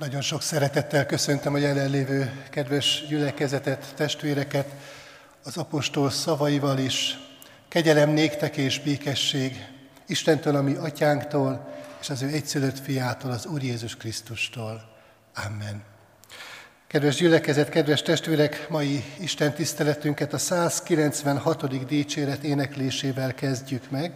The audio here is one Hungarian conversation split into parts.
Nagyon sok szeretettel köszöntöm a jelenlévő kedves gyülekezetet, testvéreket, az apostol szavaival is. Kegyelem néktek és békesség Istentől, ami atyánktól, és az ő egyszülött fiától, az Úr Jézus Krisztustól. Amen. Kedves gyülekezet, kedves testvérek, mai Isten tiszteletünket a 196. dicséret éneklésével kezdjük meg.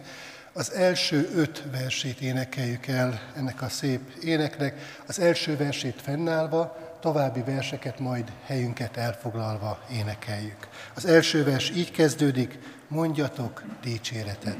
Az első öt versét énekeljük el ennek a szép éneknek, az első versét fennállva, további verseket majd helyünket elfoglalva énekeljük. Az első vers így kezdődik, mondjatok dicséretet.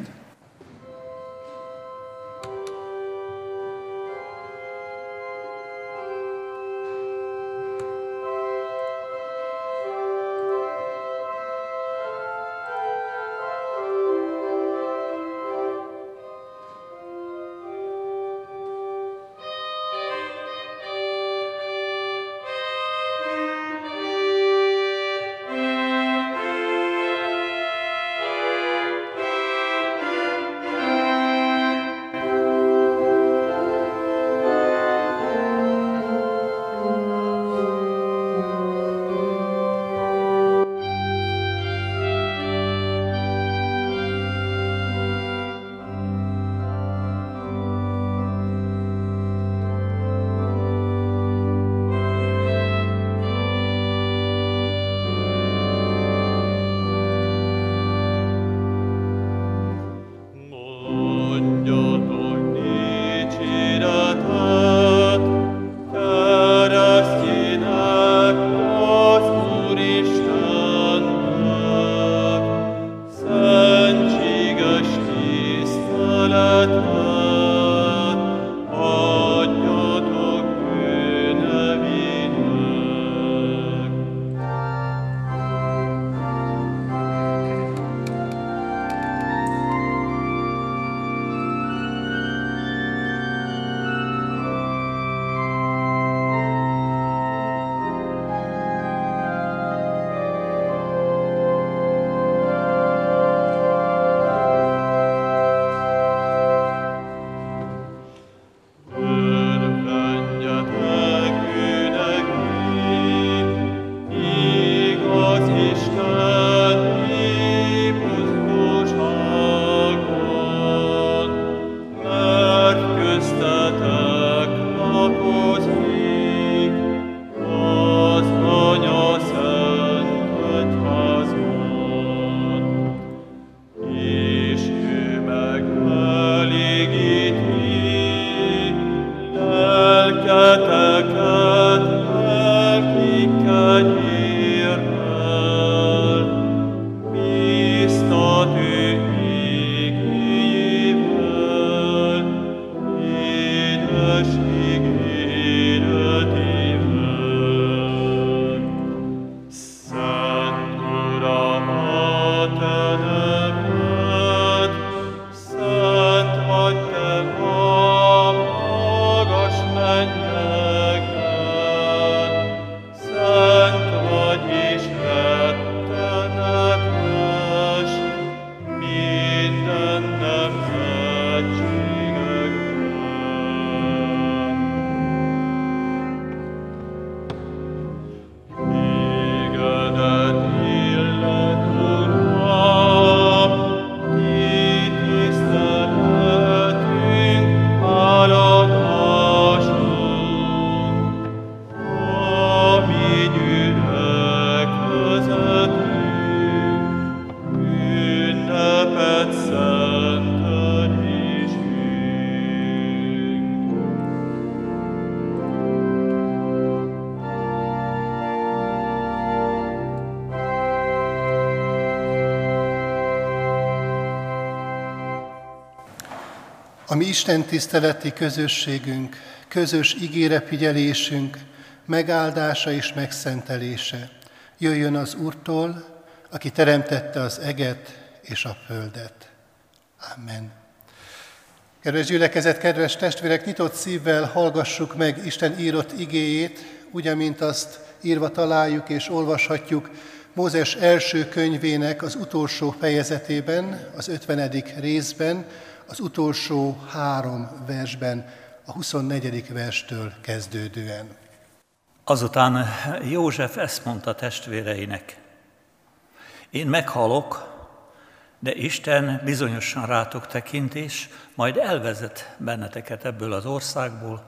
Mi Isten tiszteleti közösségünk, közös ígérefigyelésünk, megáldása és megszentelése jöjjön az Úrtól, aki teremtette az eget és a földet. Amen. Kedves gyülekezet, kedves testvérek, nyitott szívvel hallgassuk meg Isten írott igéjét, úgy, amint azt írva találjuk és olvashatjuk Mózes első könyvének az utolsó fejezetében, az 50. részben, az utolsó három versben, a 24. verstől kezdődően. Azután József ezt mondta testvéreinek. Én meghalok, de Isten bizonyosan rátok tekint, és majd elvezet benneteket ebből az országból,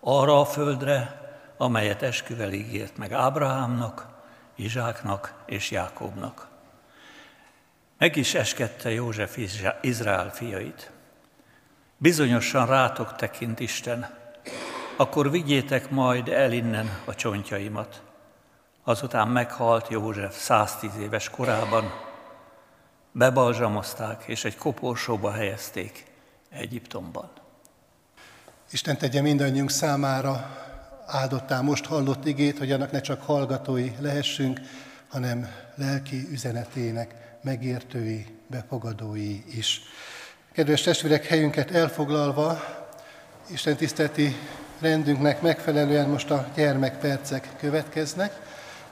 arra a földre, amelyet esküvel ígért meg Ábrahámnak, Izsáknak és Jákobnak. Meg is eskedte József Izrael fiait. Bizonyosan rátok tekint Isten, akkor vigyétek majd el innen a csontjaimat. Azután meghalt József 110 éves korában, bebalzsamozták és egy koporsóba helyezték Egyiptomban. Isten tegye mindannyiunk számára áldottál most hallott igét, hogy annak ne csak hallgatói lehessünk, hanem lelki üzenetének megértői, befogadói is. Kedves testvérek, helyünket elfoglalva, Isten tiszteleti rendünknek megfelelően most a gyermekpercek következnek,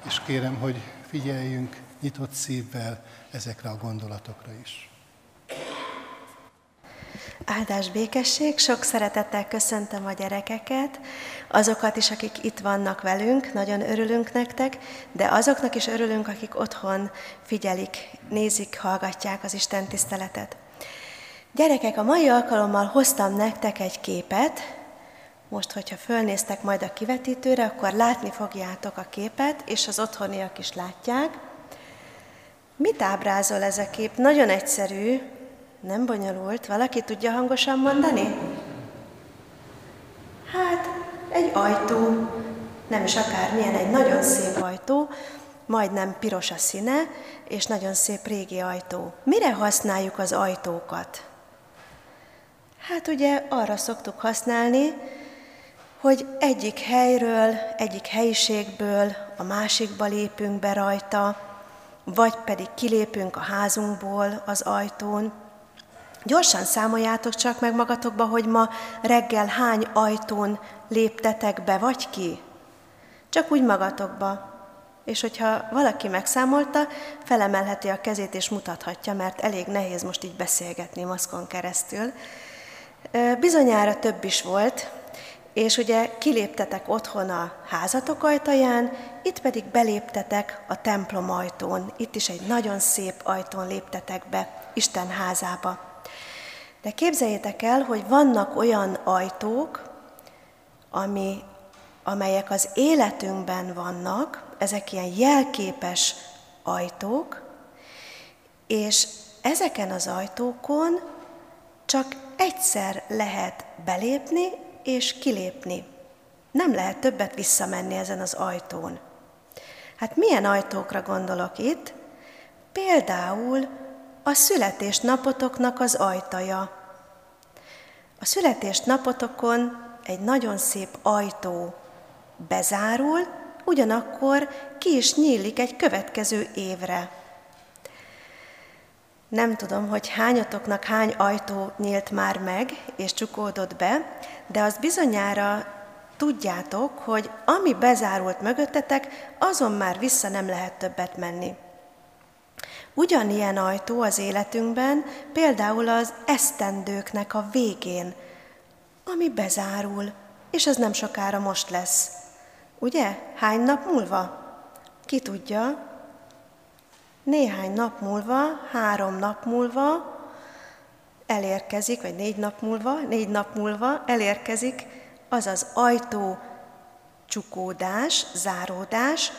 és kérem, hogy figyeljünk nyitott szívvel ezekre a gondolatokra is. Áldás békesség, sok szeretettel köszöntöm a gyerekeket, azokat is, akik itt vannak velünk, nagyon örülünk nektek, de azoknak is örülünk, akik otthon figyelik, nézik, hallgatják az Isten tiszteletet. Gyerekek, a mai alkalommal hoztam nektek egy képet, most, hogyha fölnéztek majd a kivetítőre, akkor látni fogjátok a képet, és az otthoniak is látják. Mit ábrázol ez a kép? Nagyon egyszerű, nem bonyolult. Valaki tudja hangosan mondani? Hát, egy ajtó, nem is akármilyen, egy nagyon szép ajtó, majdnem piros a színe, és nagyon szép régi ajtó. Mire használjuk az ajtókat? Hát ugye arra szoktuk használni, hogy egyik helyről, egyik helyiségből a másikba lépünk be rajta, vagy pedig kilépünk a házunkból az ajtón. Gyorsan számoljátok csak meg magatokba, hogy ma reggel hány ajtón léptetek be, vagy ki. Csak úgy magatokba. És hogyha valaki megszámolta, felemelheti a kezét és mutathatja, mert elég nehéz most így beszélgetni maszkon keresztül. Bizonyára több is volt, és ugye kiléptetek otthon a házatok ajtaján, itt pedig beléptetek a templom ajtón. Itt is egy nagyon szép ajtón léptetek be Isten házába. De képzeljétek el, hogy vannak olyan ajtók, ami, amelyek az életünkben vannak, ezek ilyen jelképes ajtók, és ezeken az ajtókon csak egyszer lehet belépni és kilépni. Nem lehet többet visszamenni ezen az ajtón. Hát milyen ajtókra gondolok itt? Például a születésnapotoknak az ajtaja. A születésnapotokon egy nagyon szép ajtó bezárul, ugyanakkor ki is nyílik egy következő évre. Nem tudom, hogy hányatoknak hány ajtó nyílt már meg és csukódott be, de az bizonyára tudjátok, hogy ami bezárult mögöttetek, azon már vissza nem lehet többet menni. Ugyanilyen ajtó az életünkben, például az esztendőknek a végén, ami bezárul, és ez nem sokára most lesz. Ugye? Hány nap múlva? Ki tudja? Néhány nap múlva, három nap múlva elérkezik, vagy négy nap múlva, négy nap múlva elérkezik az az ajtó csukódás, záródás,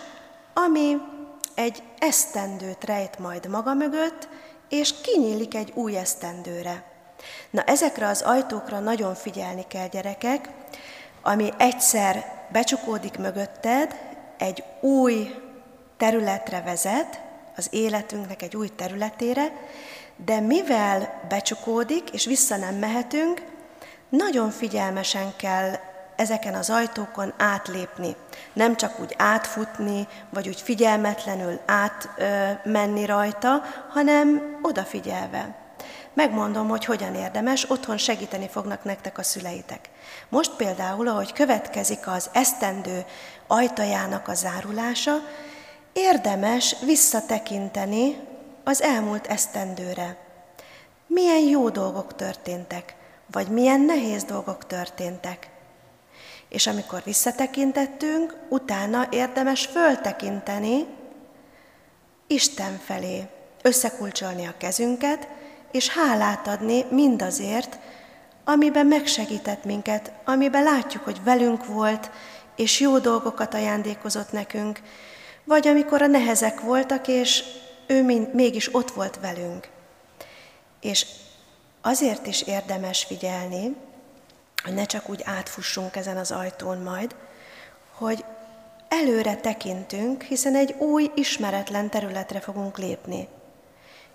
ami egy esztendőt rejt majd maga mögött, és kinyílik egy új esztendőre. Na ezekre az ajtókra nagyon figyelni kell, gyerekek, ami egyszer becsukódik mögötted, egy új területre vezet, az életünknek egy új területére, de mivel becsukódik, és vissza nem mehetünk, nagyon figyelmesen kell ezeken az ajtókon átlépni. Nem csak úgy átfutni, vagy úgy figyelmetlenül átmenni rajta, hanem odafigyelve. Megmondom, hogy hogyan érdemes, otthon segíteni fognak nektek a szüleitek. Most például, ahogy következik az esztendő ajtajának a zárulása, érdemes visszatekinteni az elmúlt esztendőre. Milyen jó dolgok történtek, vagy milyen nehéz dolgok történtek. És amikor visszatekintettünk, utána érdemes föltekinteni Isten felé, összekulcsolni a kezünket, és hálát adni mindazért, amiben megsegített minket, amiben látjuk, hogy velünk volt, és jó dolgokat ajándékozott nekünk, vagy amikor a nehezek voltak, és ő mégis ott volt velünk. És azért is érdemes figyelni, hogy ne csak úgy átfussunk ezen az ajtón majd, hogy előre tekintünk, hiszen egy új, ismeretlen területre fogunk lépni.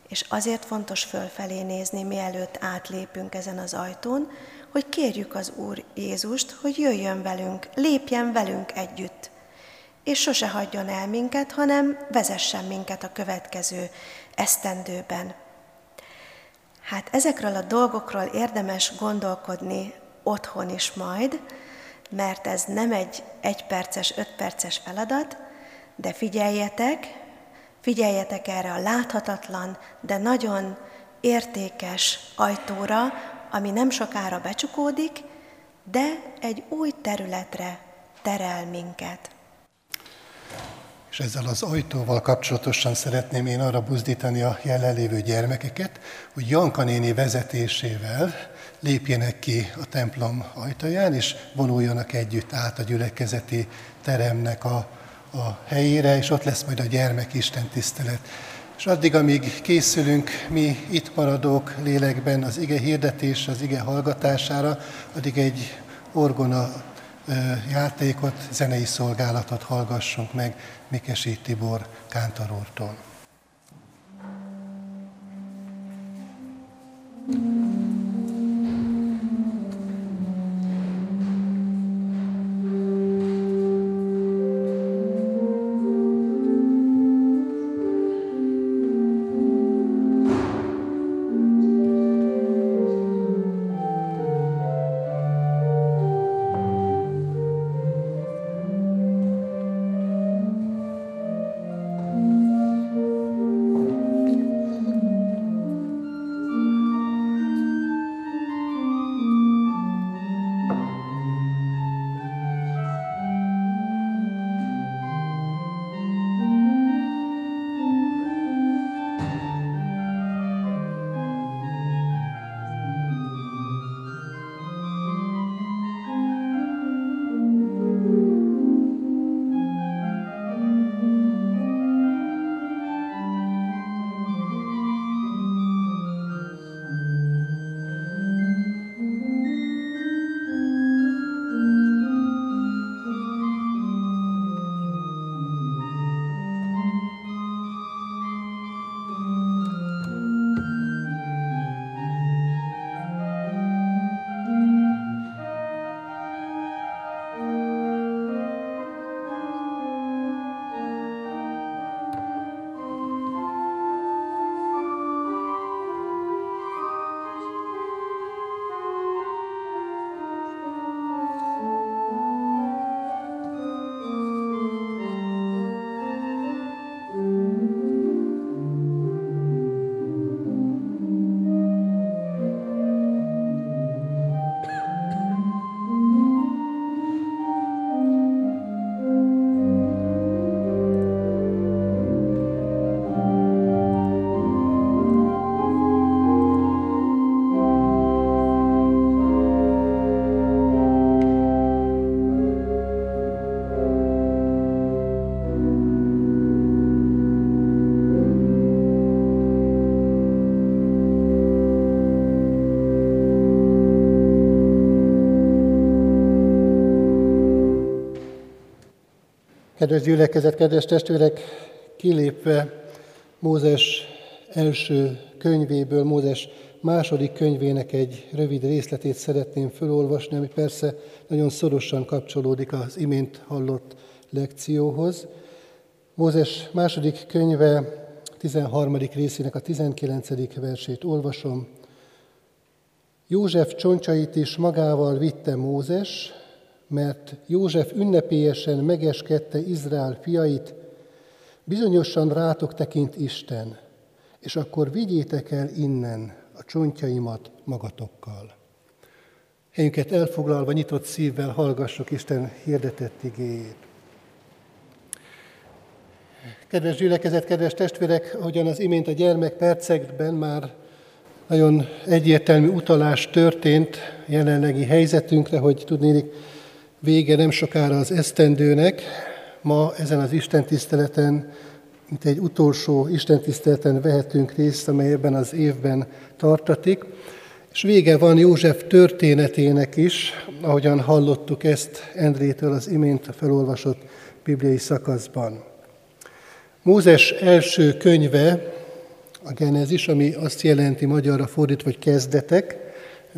És azért fontos fölfelé nézni, mielőtt átlépünk ezen az ajtón, hogy kérjük az Úr Jézust, hogy jöjjön velünk, lépjen velünk együtt, és sose hagyjon el minket, hanem vezessen minket a következő esztendőben. Hát ezekről a dolgokról érdemes gondolkodni otthon is majd, mert ez nem egy egyperces, ötperces feladat, de figyeljetek, figyeljetek erre a láthatatlan, de nagyon értékes ajtóra, ami nem sokára becsukódik, de egy új területre terel minket. És ezzel az ajtóval kapcsolatosan szeretném én arra buzdítani a jelenlévő gyermekeket, hogy Janka néni vezetésével lépjenek ki a templom ajtaján, és vonuljanak együtt át a gyülekezeti teremnek a, a helyére, és ott lesz majd a gyermek Isten tisztelet. És addig, amíg készülünk mi itt maradók lélekben az ige hirdetés, az ige hallgatására, addig egy orgona játékot, zenei szolgálatot hallgassunk meg Mikesi Tibor kántorúrtól. Kedves gyülekezet, kedves testvérek, kilépve Mózes első könyvéből, Mózes második könyvének egy rövid részletét szeretném felolvasni, ami persze nagyon szorosan kapcsolódik az imént hallott lekcióhoz. Mózes második könyve 13. részének a 19. versét olvasom. József csoncsait is magával vitte Mózes, mert József ünnepélyesen megeskedte Izrael fiait, bizonyosan rátok tekint Isten, és akkor vigyétek el innen a csontjaimat magatokkal. Helyünket elfoglalva, nyitott szívvel hallgassuk Isten hirdetett igéjét. Kedves gyülekezet, kedves testvérek, ahogyan az imént a gyermek percekben már nagyon egyértelmű utalás történt jelenlegi helyzetünkre, hogy tudnék vége nem sokára az esztendőnek. Ma ezen az Isten tiszteleten, mint egy utolsó Isten tiszteleten vehetünk részt, amely ebben az évben tartatik. És vége van József történetének is, ahogyan hallottuk ezt Endrétől az imént felolvasott bibliai szakaszban. Mózes első könyve, a Genezis, ami azt jelenti magyarra fordítva, hogy kezdetek,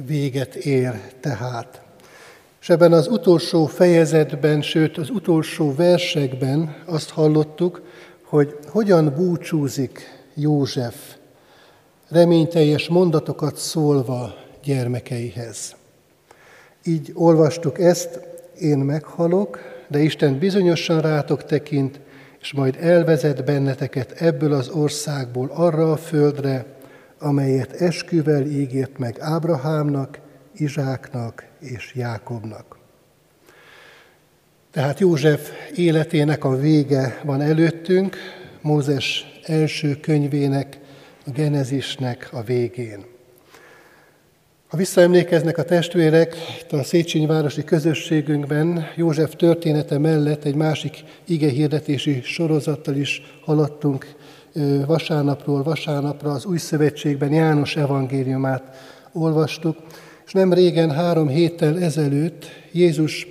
véget ér tehát. És ebben az utolsó fejezetben, sőt az utolsó versekben azt hallottuk, hogy hogyan búcsúzik József reményteljes mondatokat szólva gyermekeihez. Így olvastuk ezt, én meghalok, de Isten bizonyosan rátok tekint, és majd elvezet benneteket ebből az országból arra a földre, amelyet esküvel ígért meg Ábrahámnak, Izsáknak és Jákobnak. Tehát József életének a vége van előttünk, Mózes első könyvének, a Genezisnek a végén. Ha visszaemlékeznek a testvérek, itt a Széchenyi közösségünkben József története mellett egy másik igehirdetési sorozattal is haladtunk vasárnapról vasárnapra, az Új Szövetségben János evangéliumát olvastuk, és nem régen, három héttel ezelőtt Jézus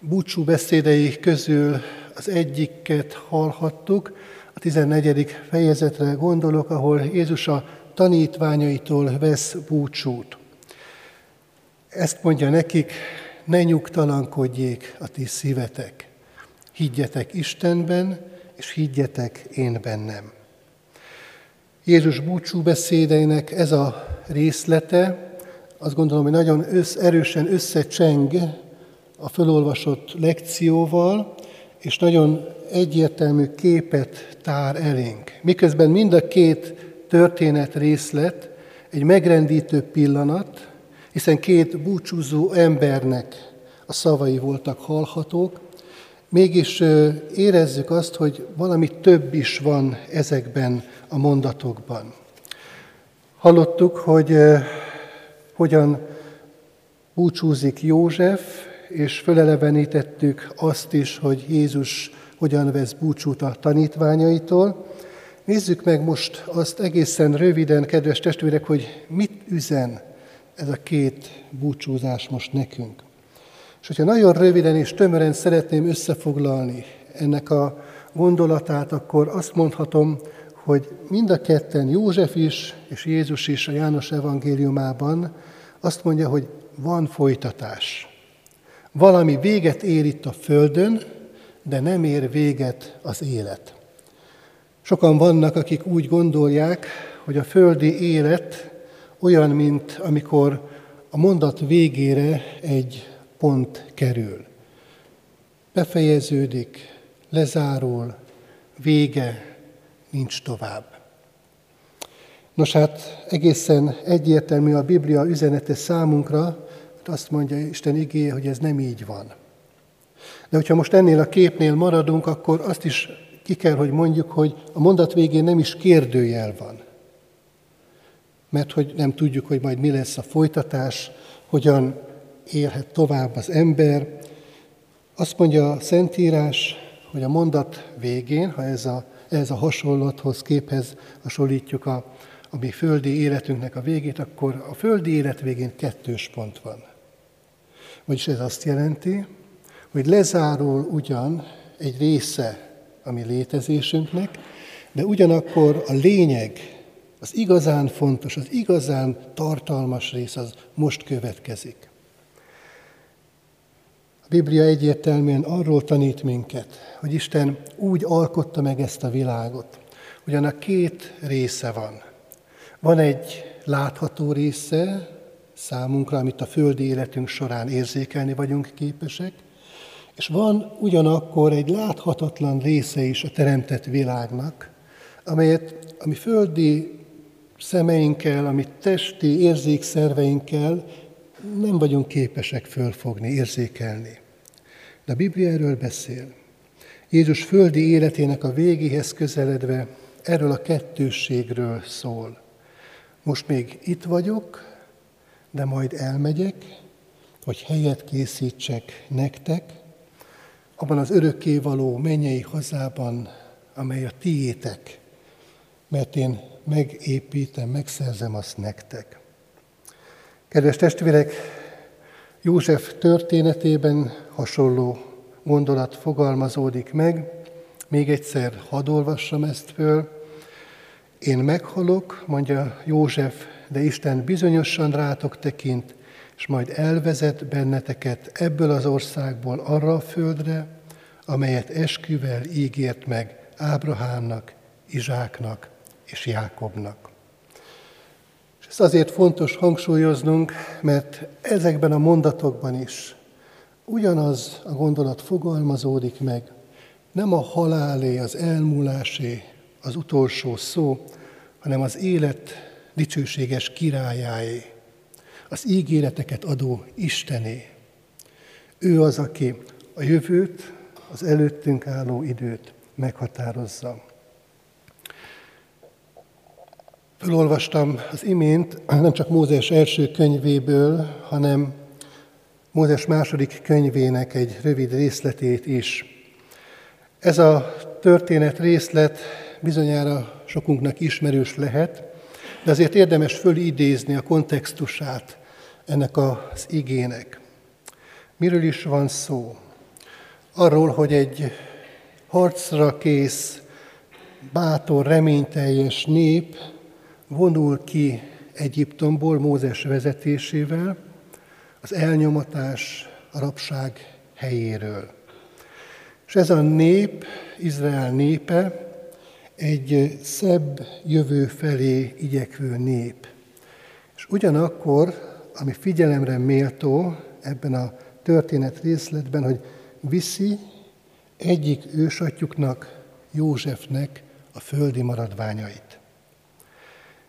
búcsú beszédei közül az egyiket hallhattuk, a 14. fejezetre gondolok, ahol Jézus a tanítványaitól vesz búcsút. Ezt mondja nekik, ne nyugtalankodjék a ti szívetek. Higgyetek Istenben, és higgyetek én bennem. Jézus búcsú beszédeinek ez a részlete, azt gondolom, hogy nagyon össz, erősen összecseng a fölolvasott lekcióval, és nagyon egyértelmű képet tár elénk. Miközben mind a két történet részlet egy megrendítő pillanat, hiszen két búcsúzó embernek a szavai voltak hallhatók, mégis érezzük azt, hogy valami több is van ezekben a mondatokban. Hallottuk, hogy hogyan búcsúzik József, és fölelevenítettük azt is, hogy Jézus hogyan vesz búcsút a tanítványaitól. Nézzük meg most azt egészen röviden, kedves testvérek, hogy mit üzen ez a két búcsúzás most nekünk. És hogyha nagyon röviden és tömören szeretném összefoglalni ennek a gondolatát, akkor azt mondhatom, hogy mind a ketten, József is és Jézus is a János evangéliumában azt mondja, hogy van folytatás. Valami véget ér itt a földön, de nem ér véget az élet. Sokan vannak, akik úgy gondolják, hogy a földi élet olyan, mint amikor a mondat végére egy pont kerül. Befejeződik, lezárul, vége, nincs tovább. Nos hát egészen egyértelmű a Biblia üzenete számunkra, hogy azt mondja Isten igéje, hogy ez nem így van. De hogyha most ennél a képnél maradunk, akkor azt is ki kell, hogy mondjuk, hogy a mondat végén nem is kérdőjel van. Mert hogy nem tudjuk, hogy majd mi lesz a folytatás, hogyan élhet tovább az ember. Azt mondja a Szentírás, hogy a mondat végén, ha ez a, ez a hasonlathoz, képhez hasonlítjuk a, a mi földi életünknek a végét, akkor a földi élet végén kettős pont van. Vagyis ez azt jelenti, hogy lezárul ugyan egy része a mi létezésünknek, de ugyanakkor a lényeg, az igazán fontos, az igazán tartalmas rész az most következik. Biblia egyértelműen arról tanít minket, hogy Isten úgy alkotta meg ezt a világot, hogy annak két része van. Van egy látható része számunkra, amit a földi életünk során érzékelni vagyunk képesek, és van ugyanakkor egy láthatatlan része is a teremtett világnak, amelyet a mi földi szemeinkkel, a mi testi érzékszerveinkkel nem vagyunk képesek fölfogni, érzékelni. De a Biblia erről beszél. Jézus földi életének a végéhez közeledve erről a kettősségről szól. Most még itt vagyok, de majd elmegyek, hogy helyet készítsek nektek, abban az örökkévaló mennyei hazában, amely a tiétek, mert én megépítem, megszerzem azt nektek. Kedves testvérek, József történetében hasonló gondolat fogalmazódik meg. Még egyszer hadd olvassam ezt föl. Én meghalok, mondja József, de Isten bizonyosan rátok tekint, és majd elvezet benneteket ebből az országból arra a földre, amelyet esküvel ígért meg Ábrahámnak, Izsáknak és Jákobnak. Ezt azért fontos hangsúlyoznunk, mert ezekben a mondatokban is ugyanaz a gondolat fogalmazódik meg, nem a halálé, az elmúlásé az utolsó szó, hanem az élet dicsőséges királyáé, az ígéreteket adó Istené. Ő az, aki a jövőt, az előttünk álló időt meghatározza. Fölolvastam az imént nem csak Mózes első könyvéből, hanem Mózes második könyvének egy rövid részletét is. Ez a történet részlet bizonyára sokunknak ismerős lehet, de azért érdemes fölidézni a kontextusát ennek az igének. Miről is van szó? Arról, hogy egy harcra kész, bátor, reményteljes nép vonul ki Egyiptomból Mózes vezetésével, az elnyomatás, a rabság helyéről. És ez a nép, Izrael népe, egy szebb jövő felé igyekvő nép. És ugyanakkor, ami figyelemre méltó ebben a történet részletben, hogy viszi egyik ősatyuknak, Józsefnek a földi maradványait.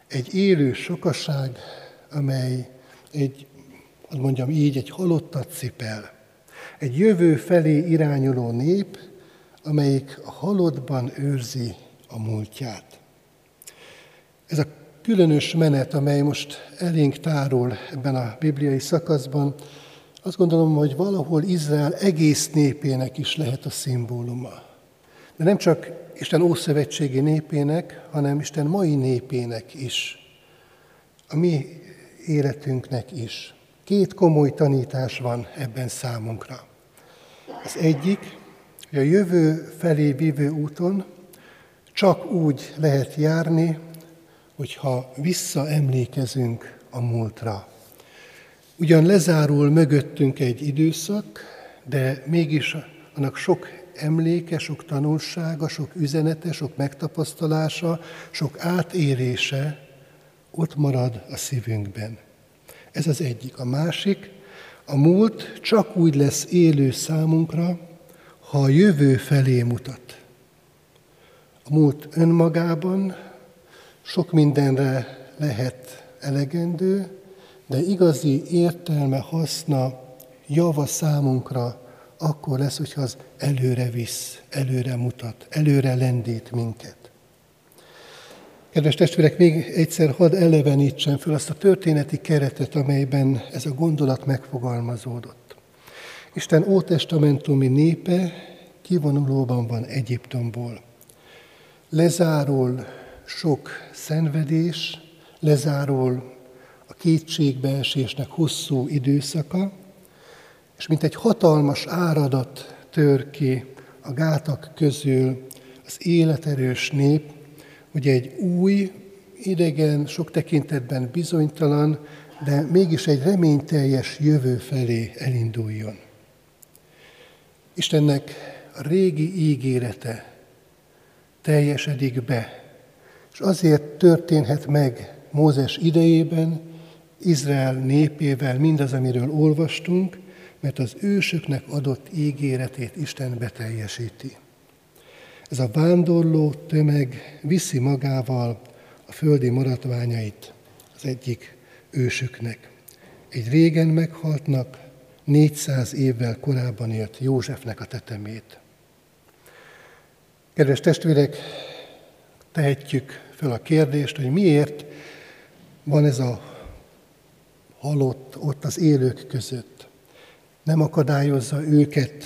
Egy élő sokaság, amely egy, mondjam így, egy halottat cipel. Egy jövő felé irányuló nép, amelyik a halottban őrzi a múltját. Ez a különös menet, amely most elénk tárul ebben a bibliai szakaszban, azt gondolom, hogy valahol Izrael egész népének is lehet a szimbóluma. De nem csak Isten ószövetségi népének, hanem Isten mai népének is. A mi életünknek is. Két komoly tanítás van ebben számunkra. Az egyik, hogy a jövő felé vívő úton csak úgy lehet járni, hogyha visszaemlékezünk a múltra. Ugyan lezárul mögöttünk egy időszak, de mégis annak sok emléke, sok tanulsága, sok üzenete, sok megtapasztalása, sok átérése ott marad a szívünkben. Ez az egyik. A másik, a múlt csak úgy lesz élő számunkra, ha a jövő felé mutat. A múlt önmagában sok mindenre lehet elegendő, de igazi értelme, haszna, java számunkra akkor lesz, hogyha az előre visz, előre mutat, előre lendít minket. Kedves testvérek, még egyszer hadd elevenítsen fel azt a történeti keretet, amelyben ez a gondolat megfogalmazódott. Isten ótestamentumi népe kivonulóban van Egyiptomból lezárul sok szenvedés, lezárul a kétségbeesésnek hosszú időszaka, és mint egy hatalmas áradat tör ki a gátak közül az életerős nép, hogy egy új, idegen, sok tekintetben bizonytalan, de mégis egy reményteljes jövő felé elinduljon. Istennek a régi ígérete teljesedik be. És azért történhet meg Mózes idejében, Izrael népével mindaz, amiről olvastunk, mert az ősöknek adott ígéretét Isten beteljesíti. Ez a vándorló tömeg viszi magával a földi maradványait az egyik ősüknek. egy régen meghaltnak, 400 évvel korábban élt Józsefnek a tetemét. Kedves testvérek, tehetjük fel a kérdést, hogy miért van ez a halott ott az élők között. Nem akadályozza őket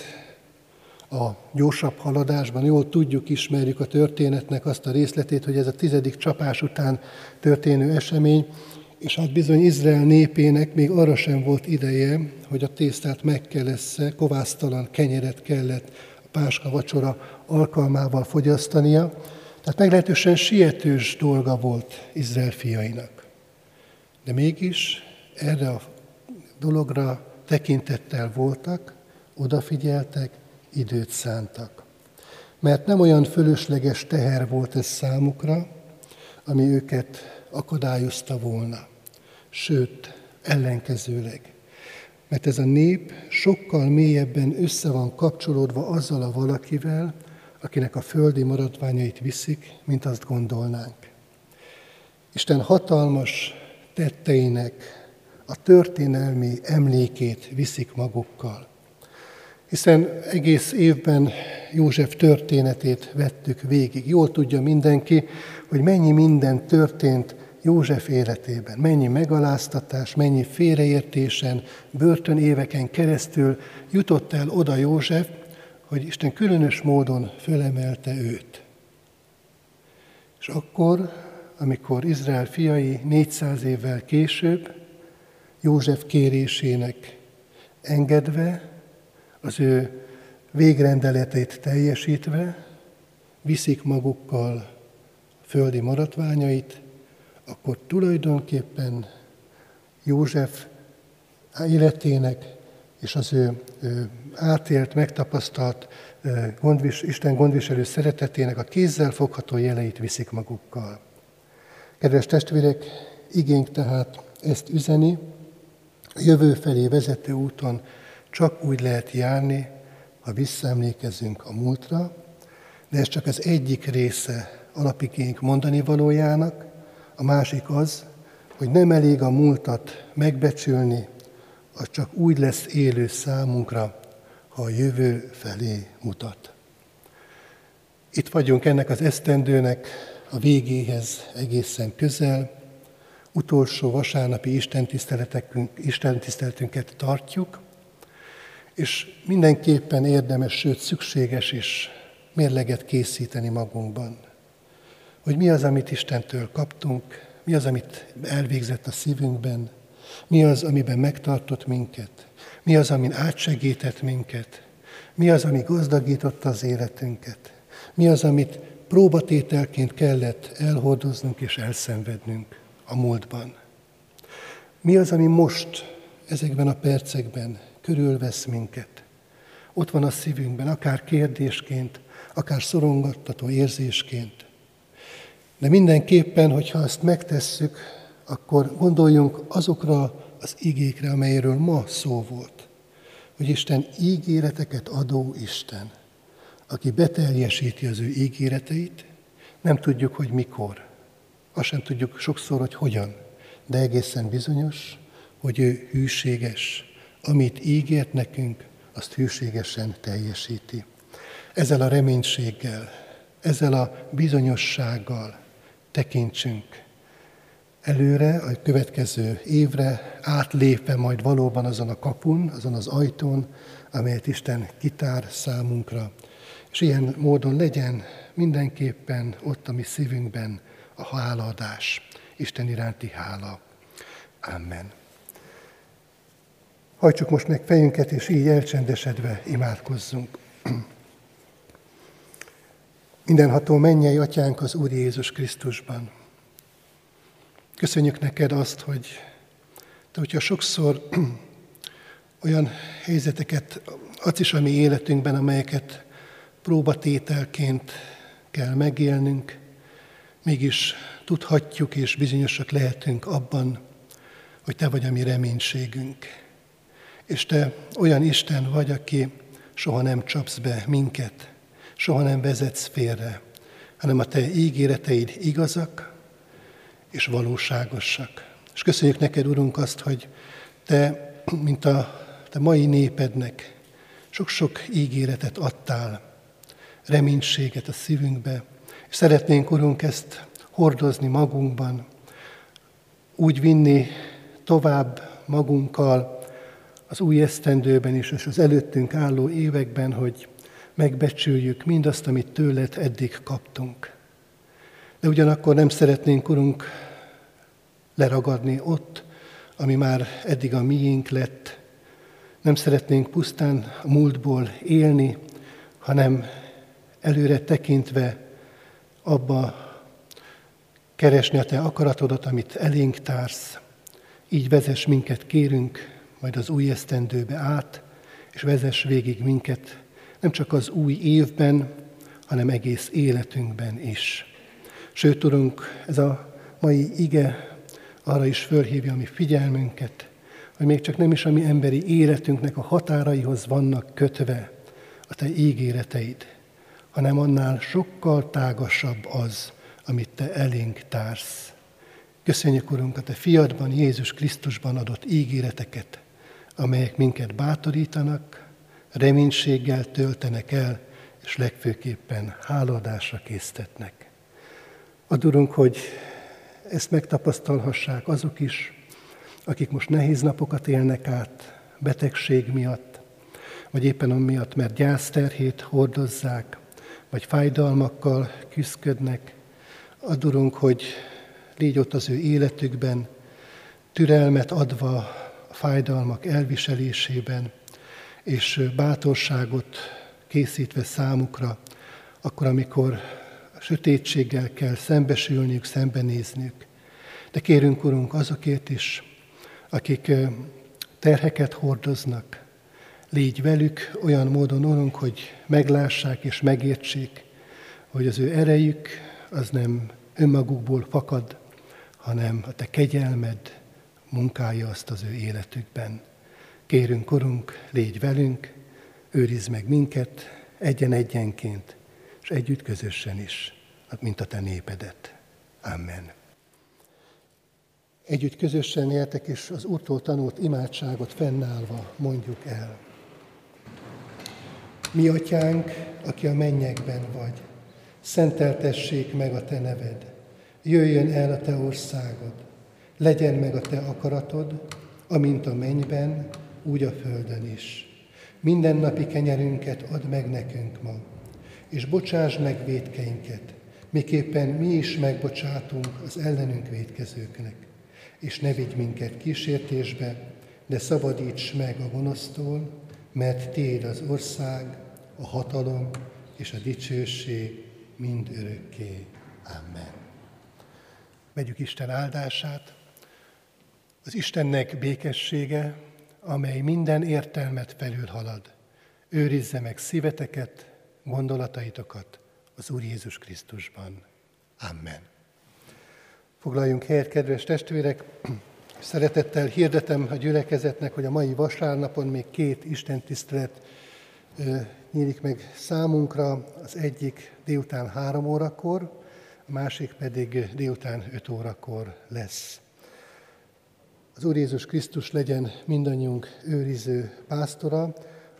a gyorsabb haladásban. Jól tudjuk, ismerjük a történetnek azt a részletét, hogy ez a tizedik csapás után történő esemény, és hát bizony Izrael népének még arra sem volt ideje, hogy a tésztát megkelessze, kovásztalan kenyeret kellett a páska vacsora alkalmával fogyasztania, tehát meglehetősen sietős dolga volt Izrael fiainak. De mégis erre a dologra tekintettel voltak, odafigyeltek, időt szántak. Mert nem olyan fölösleges teher volt ez számukra, ami őket akadályozta volna. Sőt, ellenkezőleg. Mert ez a nép sokkal mélyebben össze van kapcsolódva azzal a valakivel, akinek a földi maradványait viszik, mint azt gondolnánk. Isten hatalmas tetteinek a történelmi emlékét viszik magukkal. Hiszen egész évben József történetét vettük végig. Jól tudja mindenki, hogy mennyi minden történt József életében, mennyi megaláztatás, mennyi félreértésen, börtön éveken keresztül jutott el oda József, hogy Isten különös módon fölemelte őt. És akkor, amikor Izrael fiai 400 évvel később József kérésének engedve, az ő végrendeletét teljesítve, viszik magukkal földi maratványait, akkor tulajdonképpen József életének és az ő, ő átélt, megtapasztalt gondvis, Isten gondviselő szeretetének a kézzel fogható jeleit viszik magukkal. Kedves testvérek, igénk tehát ezt üzeni, jövő felé vezető úton csak úgy lehet járni, ha visszaemlékezünk a múltra, de ez csak az egyik része alapikénk mondani valójának, a másik az, hogy nem elég a múltat megbecsülni, az csak úgy lesz élő számunkra, ha a jövő felé mutat. Itt vagyunk ennek az esztendőnek a végéhez egészen közel, utolsó vasárnapi istentiszteletünket tartjuk, és mindenképpen érdemes, sőt szükséges is mérleget készíteni magunkban. Hogy mi az, amit Istentől kaptunk, mi az, amit elvégzett a szívünkben, mi az, amiben megtartott minket, mi az, amin átsegített minket, mi az, ami gazdagította az életünket, mi az, amit próbatételként kellett elhordoznunk és elszenvednünk a múltban. Mi az, ami most, ezekben a percekben körülvesz minket? Ott van a szívünkben, akár kérdésként, akár szorongattató érzésként. De mindenképpen, hogyha azt megtesszük, akkor gondoljunk azokra az igékre, amelyről ma szó volt. Hogy Isten ígéreteket adó Isten, aki beteljesíti az ő ígéreteit, nem tudjuk, hogy mikor, azt sem tudjuk sokszor, hogy hogyan, de egészen bizonyos, hogy ő hűséges. Amit ígért nekünk, azt hűségesen teljesíti. Ezzel a reménységgel, ezzel a bizonyossággal tekintsünk előre, a következő évre, átlépve majd valóban azon a kapun, azon az ajtón, amelyet Isten kitár számunkra. És ilyen módon legyen mindenképpen ott a mi szívünkben a hálaadás, Isten iránti hála. Amen. Hajtsuk most meg fejünket, és így elcsendesedve imádkozzunk. Mindenható mennyei atyánk az Úr Jézus Krisztusban. Köszönjük neked azt, hogy te, hogyha sokszor olyan helyzeteket adsz is a mi életünkben, amelyeket próbatételként kell megélnünk, Mégis tudhatjuk és bizonyosak lehetünk abban, hogy Te vagy a mi reménységünk. És Te olyan Isten vagy, aki soha nem csapsz be minket, soha nem vezetsz félre, hanem a Te ígéreteid igazak és valóságosak. És köszönjük neked, Urunk, azt, hogy Te, mint a te mai népednek sok-sok ígéretet adtál, reménységet a szívünkbe, és szeretnénk, Urunk, ezt hordozni magunkban, úgy vinni tovább magunkkal az új esztendőben is, és az előttünk álló években, hogy megbecsüljük mindazt, amit tőled eddig kaptunk. De ugyanakkor nem szeretnénk, Urunk, leragadni ott, ami már eddig a miénk lett. Nem szeretnénk pusztán a múltból élni, hanem előre tekintve abba keresni a Te akaratodat, amit elénk társz. Így vezess minket, kérünk, majd az új esztendőbe át, és vezess végig minket nem csak az új évben, hanem egész életünkben is. Sőt, Urunk, ez a mai ige arra is fölhívja a mi figyelmünket, hogy még csak nem is a mi emberi életünknek a határaihoz vannak kötve a Te ígéreteid, hanem annál sokkal tágasabb az, amit Te elénk társz. Köszönjük, Urunk, a Te fiadban, Jézus Krisztusban adott ígéreteket, amelyek minket bátorítanak, reménységgel töltenek el, és legfőképpen háladásra késztetnek. Adurunk, hogy ezt megtapasztalhassák azok is, akik most nehéz napokat élnek át, betegség miatt, vagy éppen amiatt, mert gyászterhét hordozzák, vagy fájdalmakkal küzdködnek. Adurunk, hogy légy ott az ő életükben, türelmet adva a fájdalmak elviselésében, és bátorságot készítve számukra, akkor, amikor a sötétséggel kell szembesülniük, szembenézniük. De kérünk, Urunk, azokért is, akik terheket hordoznak, légy velük olyan módon, Urunk, hogy meglássák és megértsék, hogy az ő erejük az nem önmagukból fakad, hanem a Te kegyelmed munkálja azt az ő életükben. Kérünk, Urunk, légy velünk, őrizd meg minket egyen-egyenként, és együtt közösen is, mint a Te népedet. Amen. Együtt közösen értek, és az Úrtól tanult imádságot fennállva mondjuk el. Mi atyánk, aki a mennyekben vagy, szenteltessék meg a Te neved, jöjjön el a Te országod, legyen meg a Te akaratod, amint a mennyben, úgy a földön is. Minden napi kenyerünket add meg nekünk ma, és bocsáss meg védkeinket, miképpen mi is megbocsátunk az ellenünk védkezőknek. És ne vigy minket kísértésbe, de szabadíts meg a gonosztól, mert Téd az ország, a hatalom és a dicsőség mind örökké. Amen. Vegyük Isten áldását. Az Istennek békessége, amely minden értelmet felülhalad, őrizze meg szíveteket, gondolataitokat az Úr Jézus Krisztusban. Amen. Foglaljunk helyet, kedves testvérek! Szeretettel hirdetem a gyülekezetnek, hogy a mai vasárnapon még két Isten tisztelet nyílik meg számunkra. Az egyik délután három órakor, a másik pedig délután öt órakor lesz. Az Úr Jézus Krisztus legyen mindannyiunk őriző pásztora.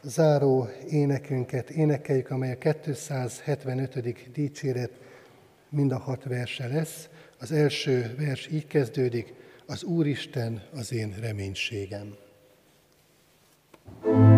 Záró énekünket énekeljük, amely a 275. dicséret mind a hat verse lesz. Az első vers így kezdődik, az Úristen az én reménységem. thank you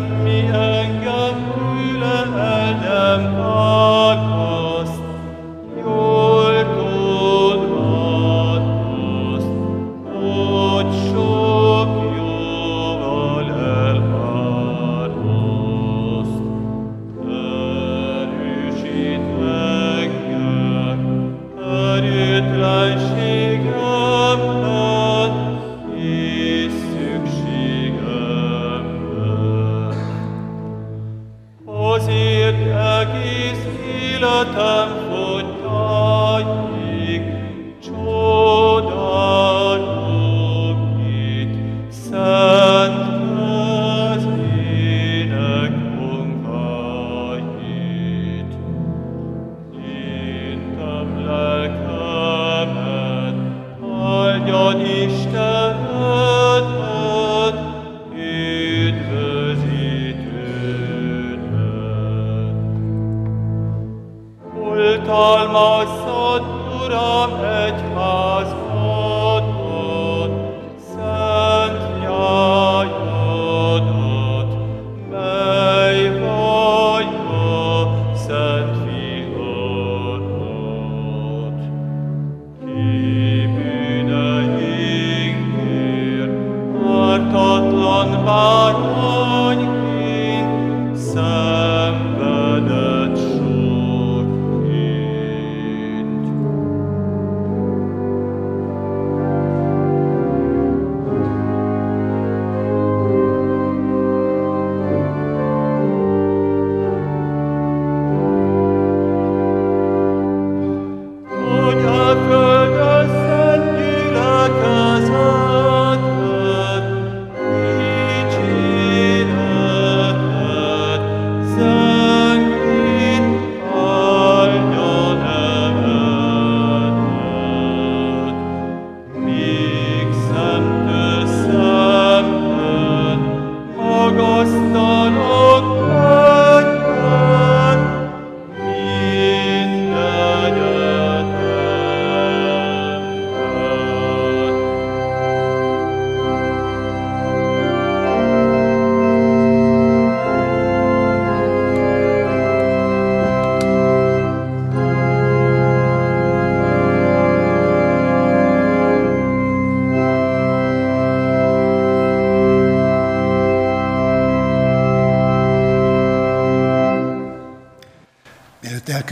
me and God.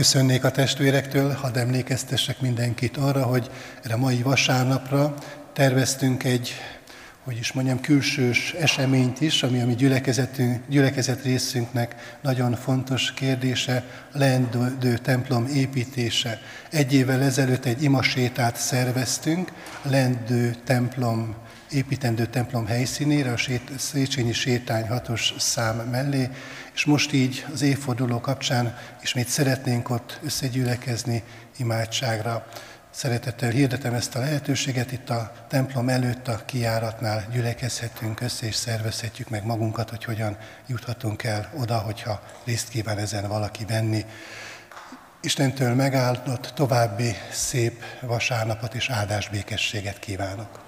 Elköszönnék a testvérektől, hadd emlékeztessek mindenkit arra, hogy erre mai vasárnapra terveztünk egy, hogy is mondjam, külsős eseményt is, ami a mi gyülekezet részünknek nagyon fontos kérdése, a leendő templom építése. Egy évvel ezelőtt egy imasétát szerveztünk, a leendő templom építendő templom helyszínére, a Széchenyi sétány hatos szám mellé, és most így az évforduló kapcsán ismét szeretnénk ott összegyülekezni imádságra. Szeretettel hirdetem ezt a lehetőséget, itt a templom előtt a kiáratnál gyülekezhetünk össze, és szervezhetjük meg magunkat, hogy hogyan juthatunk el oda, hogyha részt kíván ezen valaki venni. Istentől megáldott további szép vasárnapot és áldás békességet kívánok.